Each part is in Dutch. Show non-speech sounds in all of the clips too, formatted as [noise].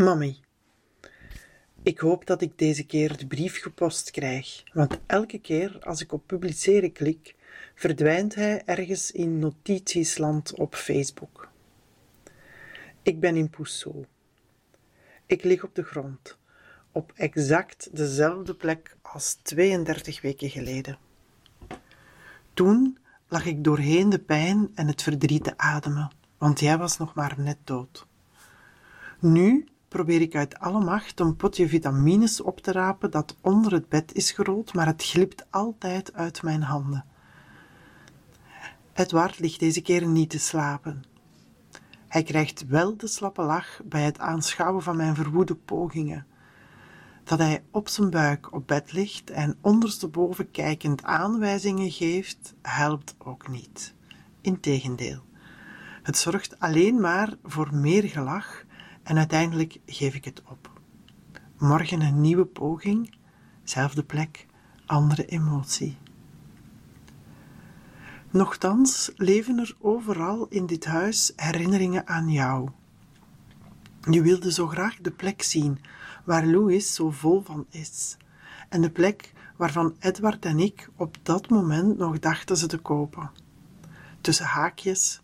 Mami, ik hoop dat ik deze keer de brief gepost krijg, want elke keer als ik op publiceren klik, verdwijnt hij ergens in notitiesland op Facebook. Ik ben in Pousseau. Ik lig op de grond, op exact dezelfde plek als 32 weken geleden. Toen lag ik doorheen de pijn en het verdriet te ademen, want jij was nog maar net dood. Nu probeer ik uit alle macht een potje vitamines op te rapen dat onder het bed is gerold, maar het glipt altijd uit mijn handen. Edward ligt deze keer niet te slapen. Hij krijgt wel de slappe lach bij het aanschouwen van mijn verwoede pogingen. Dat hij op zijn buik op bed ligt en ondersteboven kijkend aanwijzingen geeft, helpt ook niet. Integendeel, het zorgt alleen maar voor meer gelach en uiteindelijk geef ik het op. Morgen een nieuwe poging, zelfde plek, andere emotie. Nochtans leven er overal in dit huis herinneringen aan jou. Je wilde zo graag de plek zien waar Louis zo vol van is, en de plek waarvan Edward en ik op dat moment nog dachten ze te kopen. Tussen haakjes,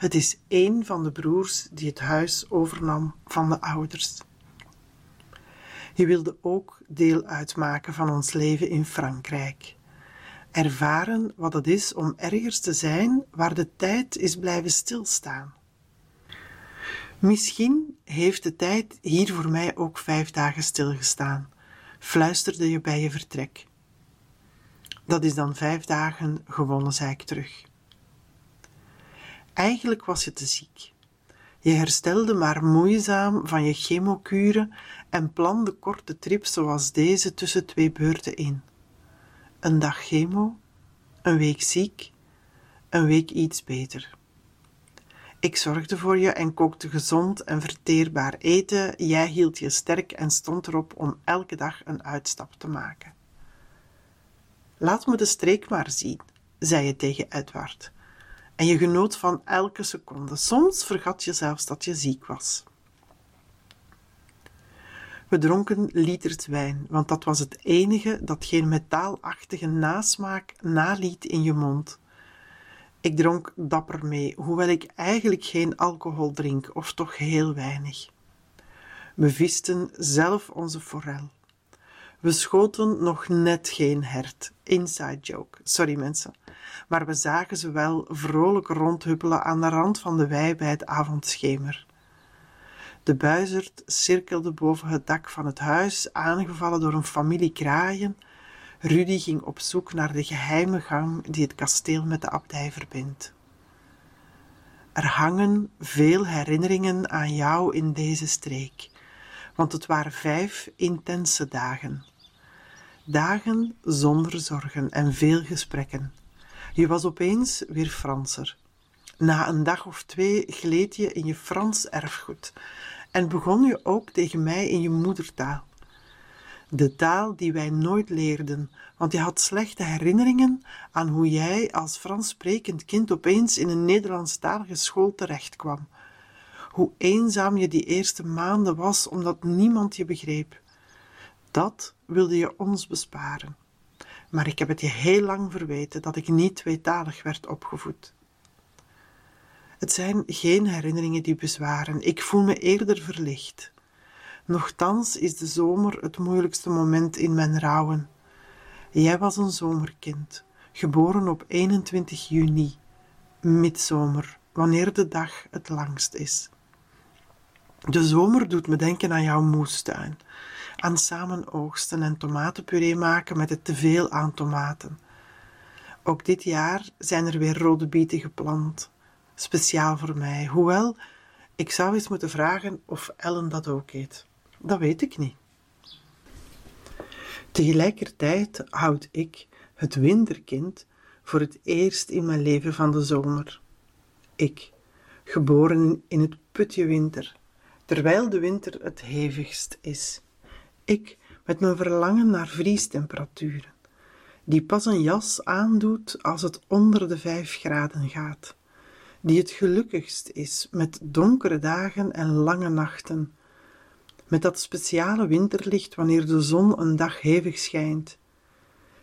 het is één van de broers die het huis overnam van de ouders. Je wilde ook deel uitmaken van ons leven in Frankrijk. Ervaren wat het is om ergens te zijn waar de tijd is blijven stilstaan. Misschien heeft de tijd hier voor mij ook vijf dagen stilgestaan, fluisterde je bij je vertrek. Dat is dan vijf dagen gewonnen, zei ik terug. Eigenlijk was je te ziek. Je herstelde maar moeizaam van je chemokuren en plande korte trips zoals deze tussen twee beurten in. Een dag chemo, een week ziek, een week iets beter. Ik zorgde voor je en kookte gezond en verteerbaar eten. Jij hield je sterk en stond erop om elke dag een uitstap te maken. Laat me de streek maar zien, zei je tegen Edward en je genoot van elke seconde. Soms vergat je zelfs dat je ziek was. We dronken liters wijn, want dat was het enige dat geen metaalachtige nasmaak naliet in je mond. Ik dronk dapper mee, hoewel ik eigenlijk geen alcohol drink, of toch heel weinig. We visten zelf onze forel. We schoten nog net geen hert. Inside joke. Sorry mensen. Maar we zagen ze wel vrolijk rondhuppelen aan de rand van de wei bij het avondschemer. De buizerd cirkelde boven het dak van het huis, aangevallen door een familie kraaien. Rudy ging op zoek naar de geheime gang die het kasteel met de abdij verbindt. Er hangen veel herinneringen aan jou in deze streek, want het waren vijf intense dagen. Dagen zonder zorgen en veel gesprekken. Je was opeens weer Franser. Na een dag of twee gleed je in je Frans erfgoed en begon je ook tegen mij in je moedertaal. De taal die wij nooit leerden, want je had slechte herinneringen aan hoe jij als Frans sprekend kind opeens in een Nederlandstalige school terechtkwam. Hoe eenzaam je die eerste maanden was omdat niemand je begreep. Dat wilde je ons besparen. Maar ik heb het je heel lang verweten dat ik niet tweetalig werd opgevoed. Het zijn geen herinneringen die bezwaren. Ik voel me eerder verlicht. Nochtans is de zomer het moeilijkste moment in mijn rouwen. Jij was een zomerkind, geboren op 21 juni, midzomer, wanneer de dag het langst is. De zomer doet me denken aan jouw moestuin, aan samen oogsten en tomatenpuree maken met het teveel aan tomaten. Ook dit jaar zijn er weer rode bieten geplant, speciaal voor mij. Hoewel, ik zou eens moeten vragen of Ellen dat ook eet. Dat weet ik niet. Tegelijkertijd houd ik, het winterkind, voor het eerst in mijn leven van de zomer. Ik, geboren in het putje winter, terwijl de winter het hevigst is. Ik met mijn verlangen naar vriestemperaturen, die pas een jas aandoet als het onder de vijf graden gaat, die het gelukkigst is met donkere dagen en lange nachten, met dat speciale winterlicht wanneer de zon een dag hevig schijnt,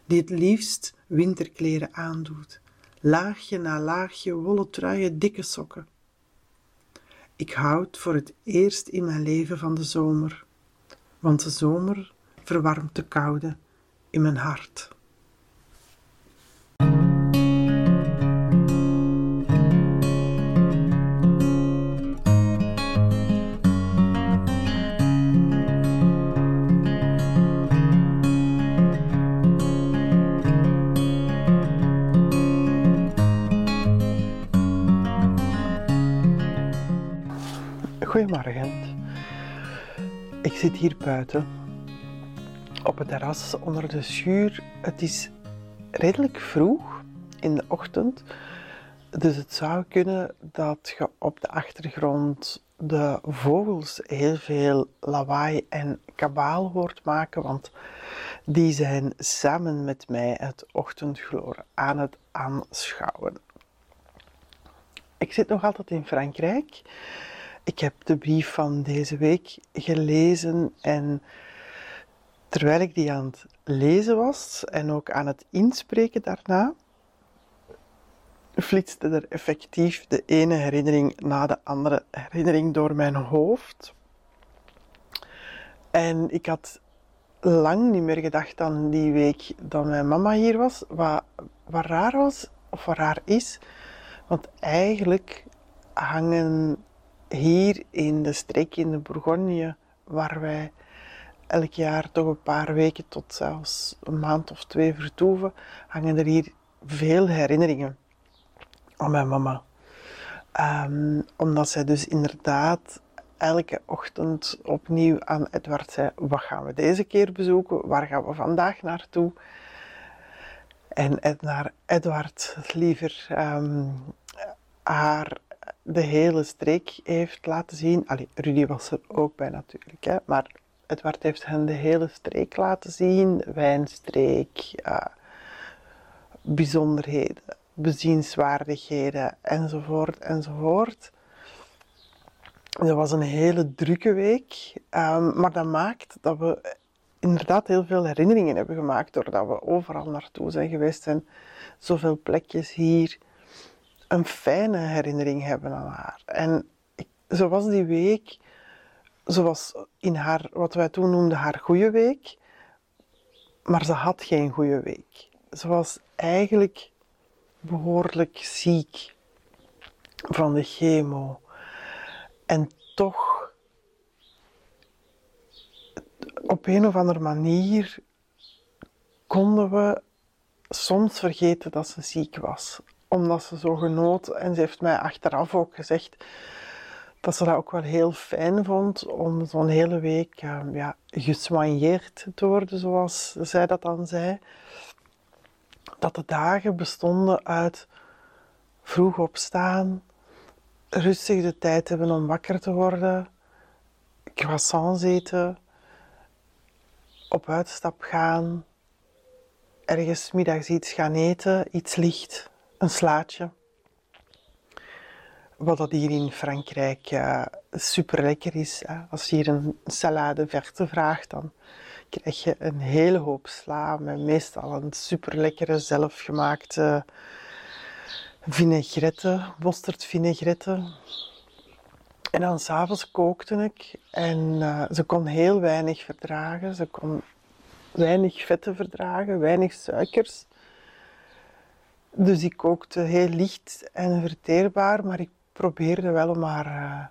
die het liefst winterkleren aandoet, laagje na laagje, wollen truien, dikke sokken. Ik houd voor het eerst in mijn leven van de zomer, want de zomer verwarmt de koude in mijn hart. Goedemorgen. Ik zit hier buiten op het terras onder de schuur. Het is redelijk vroeg in de ochtend, dus het zou kunnen dat je op de achtergrond de vogels heel veel lawaai en kabaal hoort maken, want die zijn samen met mij het ochtendgloor aan het aanschouwen. Ik zit nog altijd in Frankrijk. Ik heb de brief van deze week gelezen en terwijl ik die aan het lezen was en ook aan het inspreken daarna, flitste er effectief de ene herinnering na de andere herinnering door mijn hoofd. En ik had lang niet meer gedacht aan die week dat mijn mama hier was, wat, wat raar was, of wat raar is. Want eigenlijk hangen hier in de streek in de Bourgogne, waar wij elk jaar toch een paar weken tot zelfs een maand of twee vertoeven, hangen er hier veel herinneringen aan mijn mama. Um, omdat zij dus inderdaad elke ochtend opnieuw aan Edward zei: Wat gaan we deze keer bezoeken? Waar gaan we vandaag naartoe? En naar Edward liever um, haar de hele streek heeft laten zien. Allee, Rudy was er ook bij natuurlijk, hè, maar Edward heeft hen de hele streek laten zien. Wijnstreek, uh, bijzonderheden, bezienswaardigheden, enzovoort, enzovoort. Het was een hele drukke week, um, maar dat maakt dat we inderdaad heel veel herinneringen hebben gemaakt doordat we overal naartoe zijn geweest en zoveel plekjes hier een fijne herinnering hebben aan haar. En zo was die week, zoals in haar, wat wij toen noemden haar goede week, maar ze had geen goede week. Ze was eigenlijk behoorlijk ziek van de chemo. En toch, op een of andere manier, konden we soms vergeten dat ze ziek was omdat ze zo genoot. En ze heeft mij achteraf ook gezegd dat ze dat ook wel heel fijn vond om zo'n hele week uh, ja, te worden, zoals zij dat dan zei. Dat de dagen bestonden uit vroeg opstaan, rustig de tijd hebben om wakker te worden, croissants eten, op uitstap gaan, ergens middags iets gaan eten, iets licht, een slaatje. Wat dat hier in Frankrijk uh, super lekker is. Als je hier een salade verte vraagt, dan krijg je een hele hoop sla met meestal een super lekkere zelfgemaakte vinaigrette, vinaigrette. En dan s'avonds kookte ik en uh, ze kon heel weinig verdragen. Ze kon weinig vetten verdragen, weinig suikers. Dus ik kookte heel licht en verteerbaar, maar ik probeerde wel om haar uh,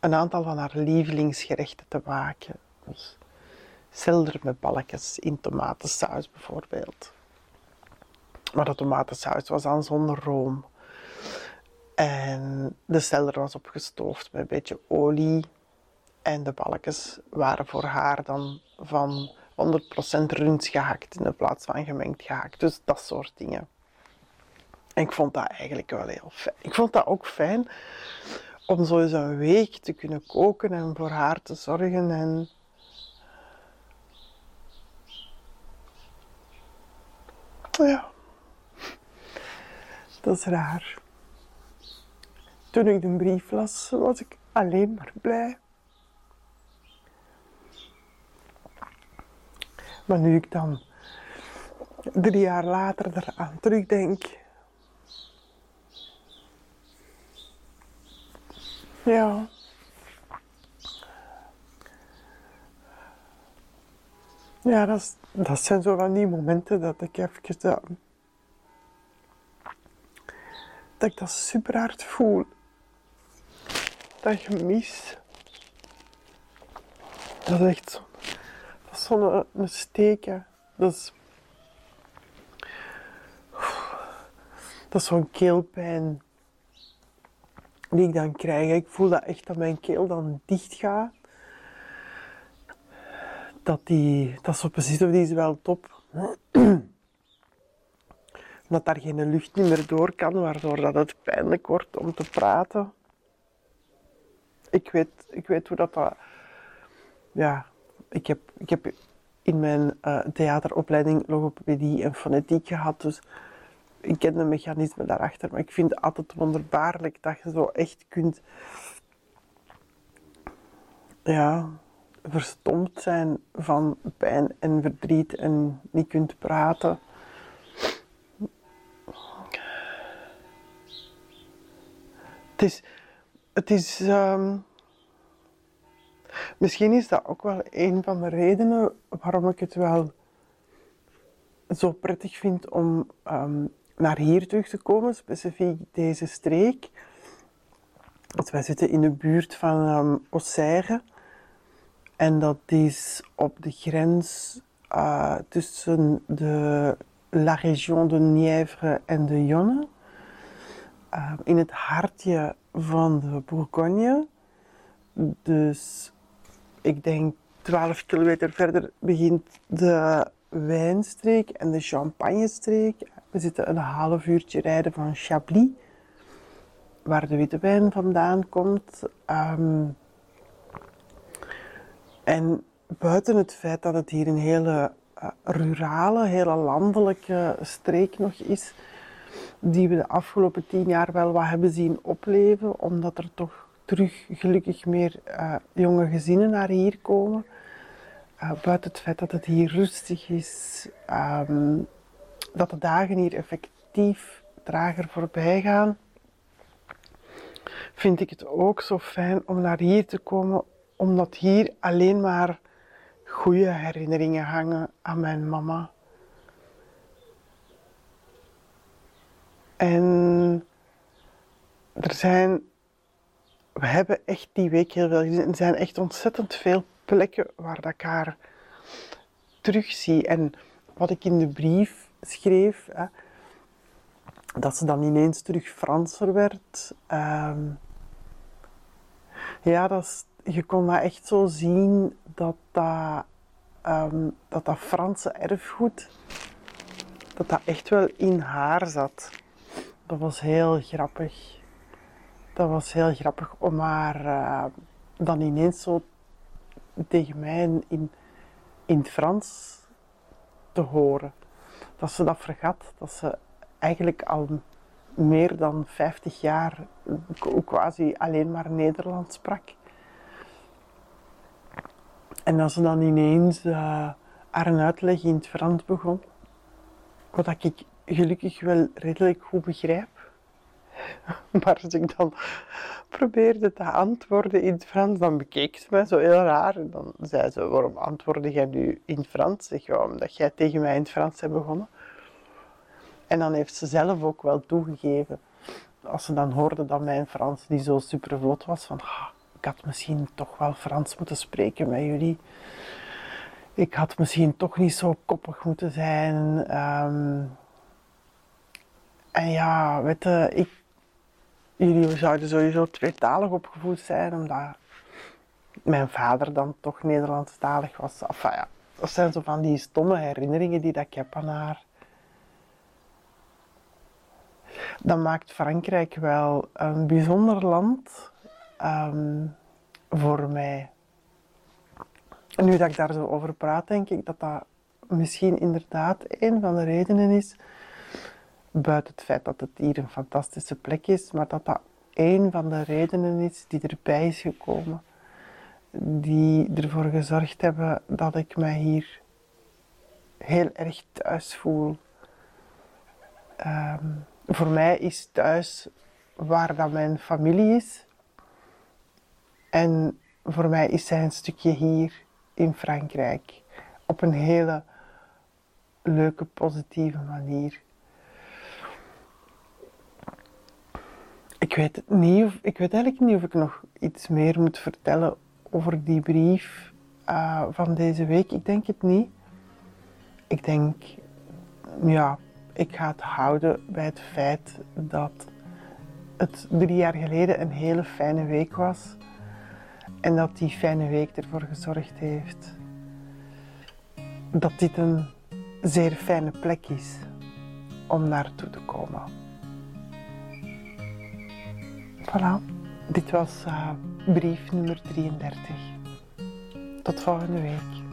een aantal van haar lievelingsgerechten te maken. Dus selder met balkjes in tomatensaus bijvoorbeeld. Maar de tomatensaus was dan zonder room. En de selder was opgestoofd met een beetje olie. En de balkjes waren voor haar dan van 100% runs gehakt in plaats van gemengd gehakt. Dus dat soort dingen. En ik vond dat eigenlijk wel heel fijn. Ik vond dat ook fijn om zo eens een week te kunnen koken en voor haar te zorgen. En ja, dat is raar. Toen ik de brief las, was ik alleen maar blij. Maar nu ik dan drie jaar later eraan terugdenk, ja. Ja, dat, dat zijn zo van die momenten dat ik even uh, dat ik dat super hard voel. Dat je mis. Dat is echt dat is zo'n een steken. Dat is, dat is zo'n keelpijn die ik dan krijg. Ik voel dat echt dat mijn keel dan dicht gaat. Dat, die, dat zo precies of die is wel top. [clears throat] dat daar geen lucht meer door kan, waardoor dat het pijnlijk wordt om te praten. Ik weet, ik weet hoe dat, ja, ik heb, ik heb in mijn uh, theateropleiding logopedie en fonetiek gehad, dus ik ken de mechanismen daarachter, maar ik vind het altijd wonderbaarlijk dat je zo echt kunt, ja, verstomd zijn van pijn en verdriet en niet kunt praten. Het is, het is um, misschien is dat ook wel een van de redenen waarom ik het wel zo prettig vind om um, naar hier terug te komen, specifiek deze streek. Want wij zitten in de buurt van um, en dat is op de grens uh, tussen de La Région de Nièvre en de Yonne. Uh, in het hartje van de Bourgogne. Dus ik denk 12 kilometer verder begint de wijnstreek en de champagnestreek. We zitten een half uurtje rijden van Chablis, waar de witte wijn vandaan komt. Um, en buiten het feit dat het hier een hele uh, rurale, hele landelijke streek nog is, die we de afgelopen tien jaar wel wat hebben zien opleven, omdat er toch terug gelukkig meer uh, jonge gezinnen naar hier komen. Uh, buiten het feit dat het hier rustig is, um, dat de dagen hier effectief trager voorbij gaan, vind ik het ook zo fijn om naar hier te komen, omdat hier alleen maar goede herinneringen hangen aan mijn mama. En er zijn, we hebben echt die week heel veel gezien. Er zijn echt ontzettend veel plekken waar ik haar terugzie. En wat ik in de brief schreef, hè, dat ze dan ineens terug Franser werd. Um, ja, dat je kon dat echt zo zien dat dat, um, dat, dat Franse erfgoed, dat dat echt wel in haar zat. Dat was heel grappig. Dat was heel grappig om haar uh, dan ineens zo tegen mij in, in het Frans te horen. Dat ze dat vergat, dat ze eigenlijk al meer dan 50 jaar quasi alleen maar Nederlands sprak. En als ze dan ineens uh, haar uitleg in het Frans begon, wat ik gelukkig wel redelijk goed begrijp. [laughs] Maar als ik dan probeerde te antwoorden in het Frans, dan bekeek ze mij zo heel raar. En dan zei ze, waarom antwoordde jij nu in het Frans? Zeg, omdat jij tegen mij in het Frans hebt begonnen. En dan heeft ze zelf ook wel toegegeven, als ze dan hoorde dat mijn Frans niet zo super vlot was, van, ik had misschien toch wel Frans moeten spreken met jullie. Ik had misschien toch niet zo koppig moeten zijn. Um, en ja, weet je, ik, jullie zouden sowieso tweetalig opgevoed zijn, omdat mijn vader dan toch Nederlandstalig was. Enfin, ja, dat zijn zo van die stomme herinneringen die dat ik heb aan haar. Dat maakt Frankrijk wel een bijzonder land um, voor mij. Nu dat ik daar zo over praat, denk ik dat dat misschien inderdaad een van de redenen is buiten het feit dat het hier een fantastische plek is, maar dat dat een van de redenen is die erbij is gekomen, die ervoor gezorgd hebben dat ik mij hier heel erg thuis voel. Ehm, voor mij is thuis waar dat mijn familie is. En voor mij is zij een stukje hier in Frankrijk. Op een hele leuke, positieve manier. Ik weet, niet ik weet eigenlijk niet of ik nog iets meer moet vertellen over die brief uh, van deze week. Ik denk het niet. Ik denk, ja, ik ga het houden bij het feit dat het drie jaar geleden een hele fijne week was. En dat die fijne week ervoor gezorgd heeft dat dit een zeer fijne plek is om naartoe te komen. Voilà, dit was uh, brief nummer 33. Tot volgende week.